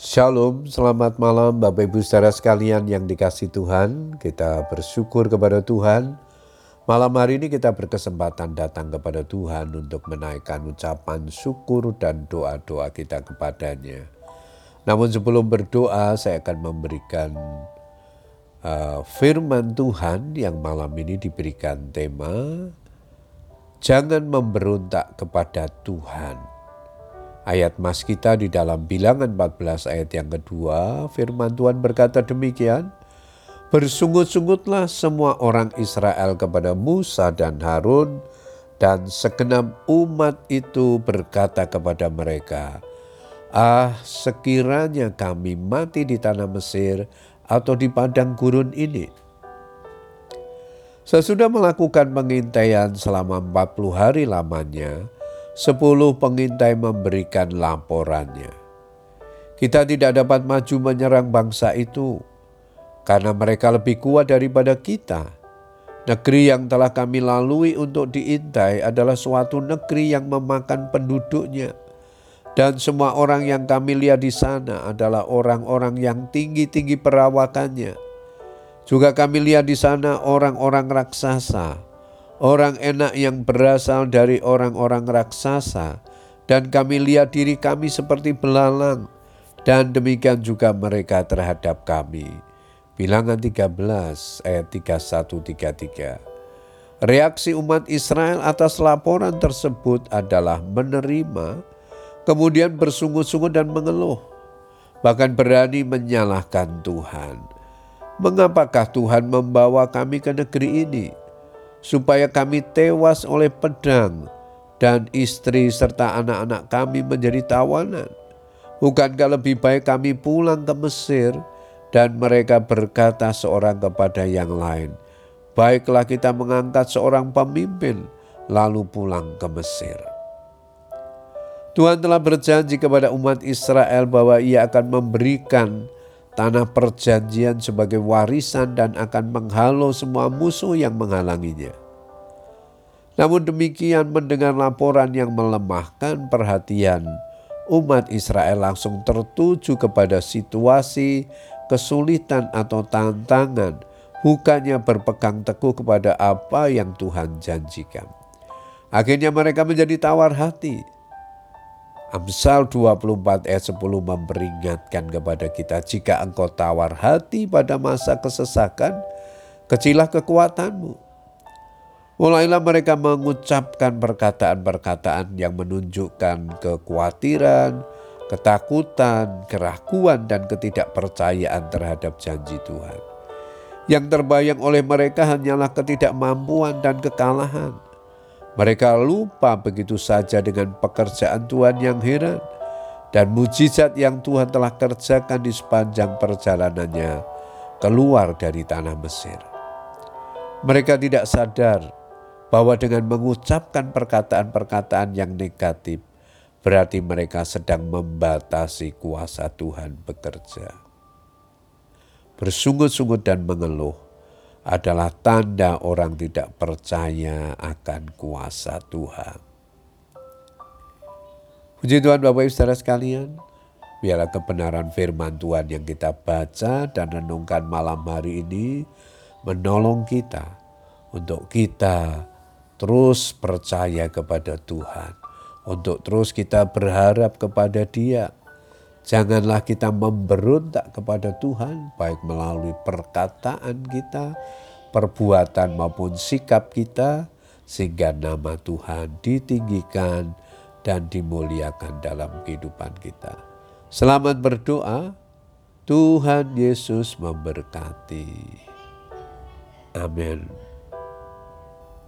Shalom, selamat malam Bapak Ibu saudara sekalian yang dikasih Tuhan. Kita bersyukur kepada Tuhan. Malam hari ini kita berkesempatan datang kepada Tuhan untuk menaikkan ucapan syukur dan doa-doa kita kepadanya. Namun sebelum berdoa saya akan memberikan uh, firman Tuhan yang malam ini diberikan tema Jangan memberontak kepada Tuhan. Ayat mas kita di dalam bilangan 14 ayat yang kedua, firman Tuhan berkata demikian, Bersungut-sungutlah semua orang Israel kepada Musa dan Harun, dan segenap umat itu berkata kepada mereka, Ah, sekiranya kami mati di tanah Mesir atau di padang gurun ini. Sesudah melakukan pengintaian selama 40 hari lamanya, sepuluh pengintai memberikan laporannya. Kita tidak dapat maju menyerang bangsa itu karena mereka lebih kuat daripada kita. Negeri yang telah kami lalui untuk diintai adalah suatu negeri yang memakan penduduknya. Dan semua orang yang kami lihat di sana adalah orang-orang yang tinggi-tinggi perawakannya. Juga kami lihat di sana orang-orang raksasa, orang enak yang berasal dari orang-orang raksasa, dan kami lihat diri kami seperti belalang, dan demikian juga mereka terhadap kami. Bilangan 13 ayat 31-33. Reaksi umat Israel atas laporan tersebut adalah menerima, kemudian bersungut-sungut dan mengeluh, bahkan berani menyalahkan Tuhan. Mengapakah Tuhan membawa kami ke negeri ini? Supaya kami tewas oleh pedang dan istri serta anak-anak kami menjadi tawanan. Bukankah lebih baik kami pulang ke Mesir dan mereka berkata seorang kepada yang lain, Baiklah kita mengangkat seorang pemimpin lalu pulang ke Mesir. Tuhan telah berjanji kepada umat Israel bahwa ia akan memberikan tanah perjanjian sebagai warisan dan akan menghalau semua musuh yang menghalanginya. Namun demikian mendengar laporan yang melemahkan perhatian, umat Israel langsung tertuju kepada situasi kesulitan atau tantangan, bukannya berpegang teguh kepada apa yang Tuhan janjikan. Akhirnya mereka menjadi tawar hati, Amsal 24 ayat 10 memperingatkan kepada kita, jika engkau tawar hati pada masa kesesakan, kecilah kekuatanmu. Mulailah mereka mengucapkan perkataan-perkataan yang menunjukkan kekhawatiran, ketakutan, keraguan, dan ketidakpercayaan terhadap janji Tuhan. Yang terbayang oleh mereka hanyalah ketidakmampuan dan kekalahan mereka lupa begitu saja dengan pekerjaan Tuhan yang heran dan mujizat yang Tuhan telah kerjakan di sepanjang perjalanannya keluar dari tanah Mesir. Mereka tidak sadar bahwa dengan mengucapkan perkataan-perkataan yang negatif, berarti mereka sedang membatasi kuasa Tuhan bekerja. Bersungut-sungut dan mengeluh adalah tanda orang tidak percaya akan kuasa Tuhan. Puji Tuhan Bapak Ibu Saudara sekalian, biarlah kebenaran firman Tuhan yang kita baca dan renungkan malam hari ini menolong kita untuk kita terus percaya kepada Tuhan, untuk terus kita berharap kepada Dia, Janganlah kita memberontak kepada Tuhan, baik melalui perkataan kita, perbuatan maupun sikap kita, sehingga nama Tuhan ditinggikan dan dimuliakan dalam kehidupan kita. Selamat berdoa, Tuhan Yesus memberkati. Amin.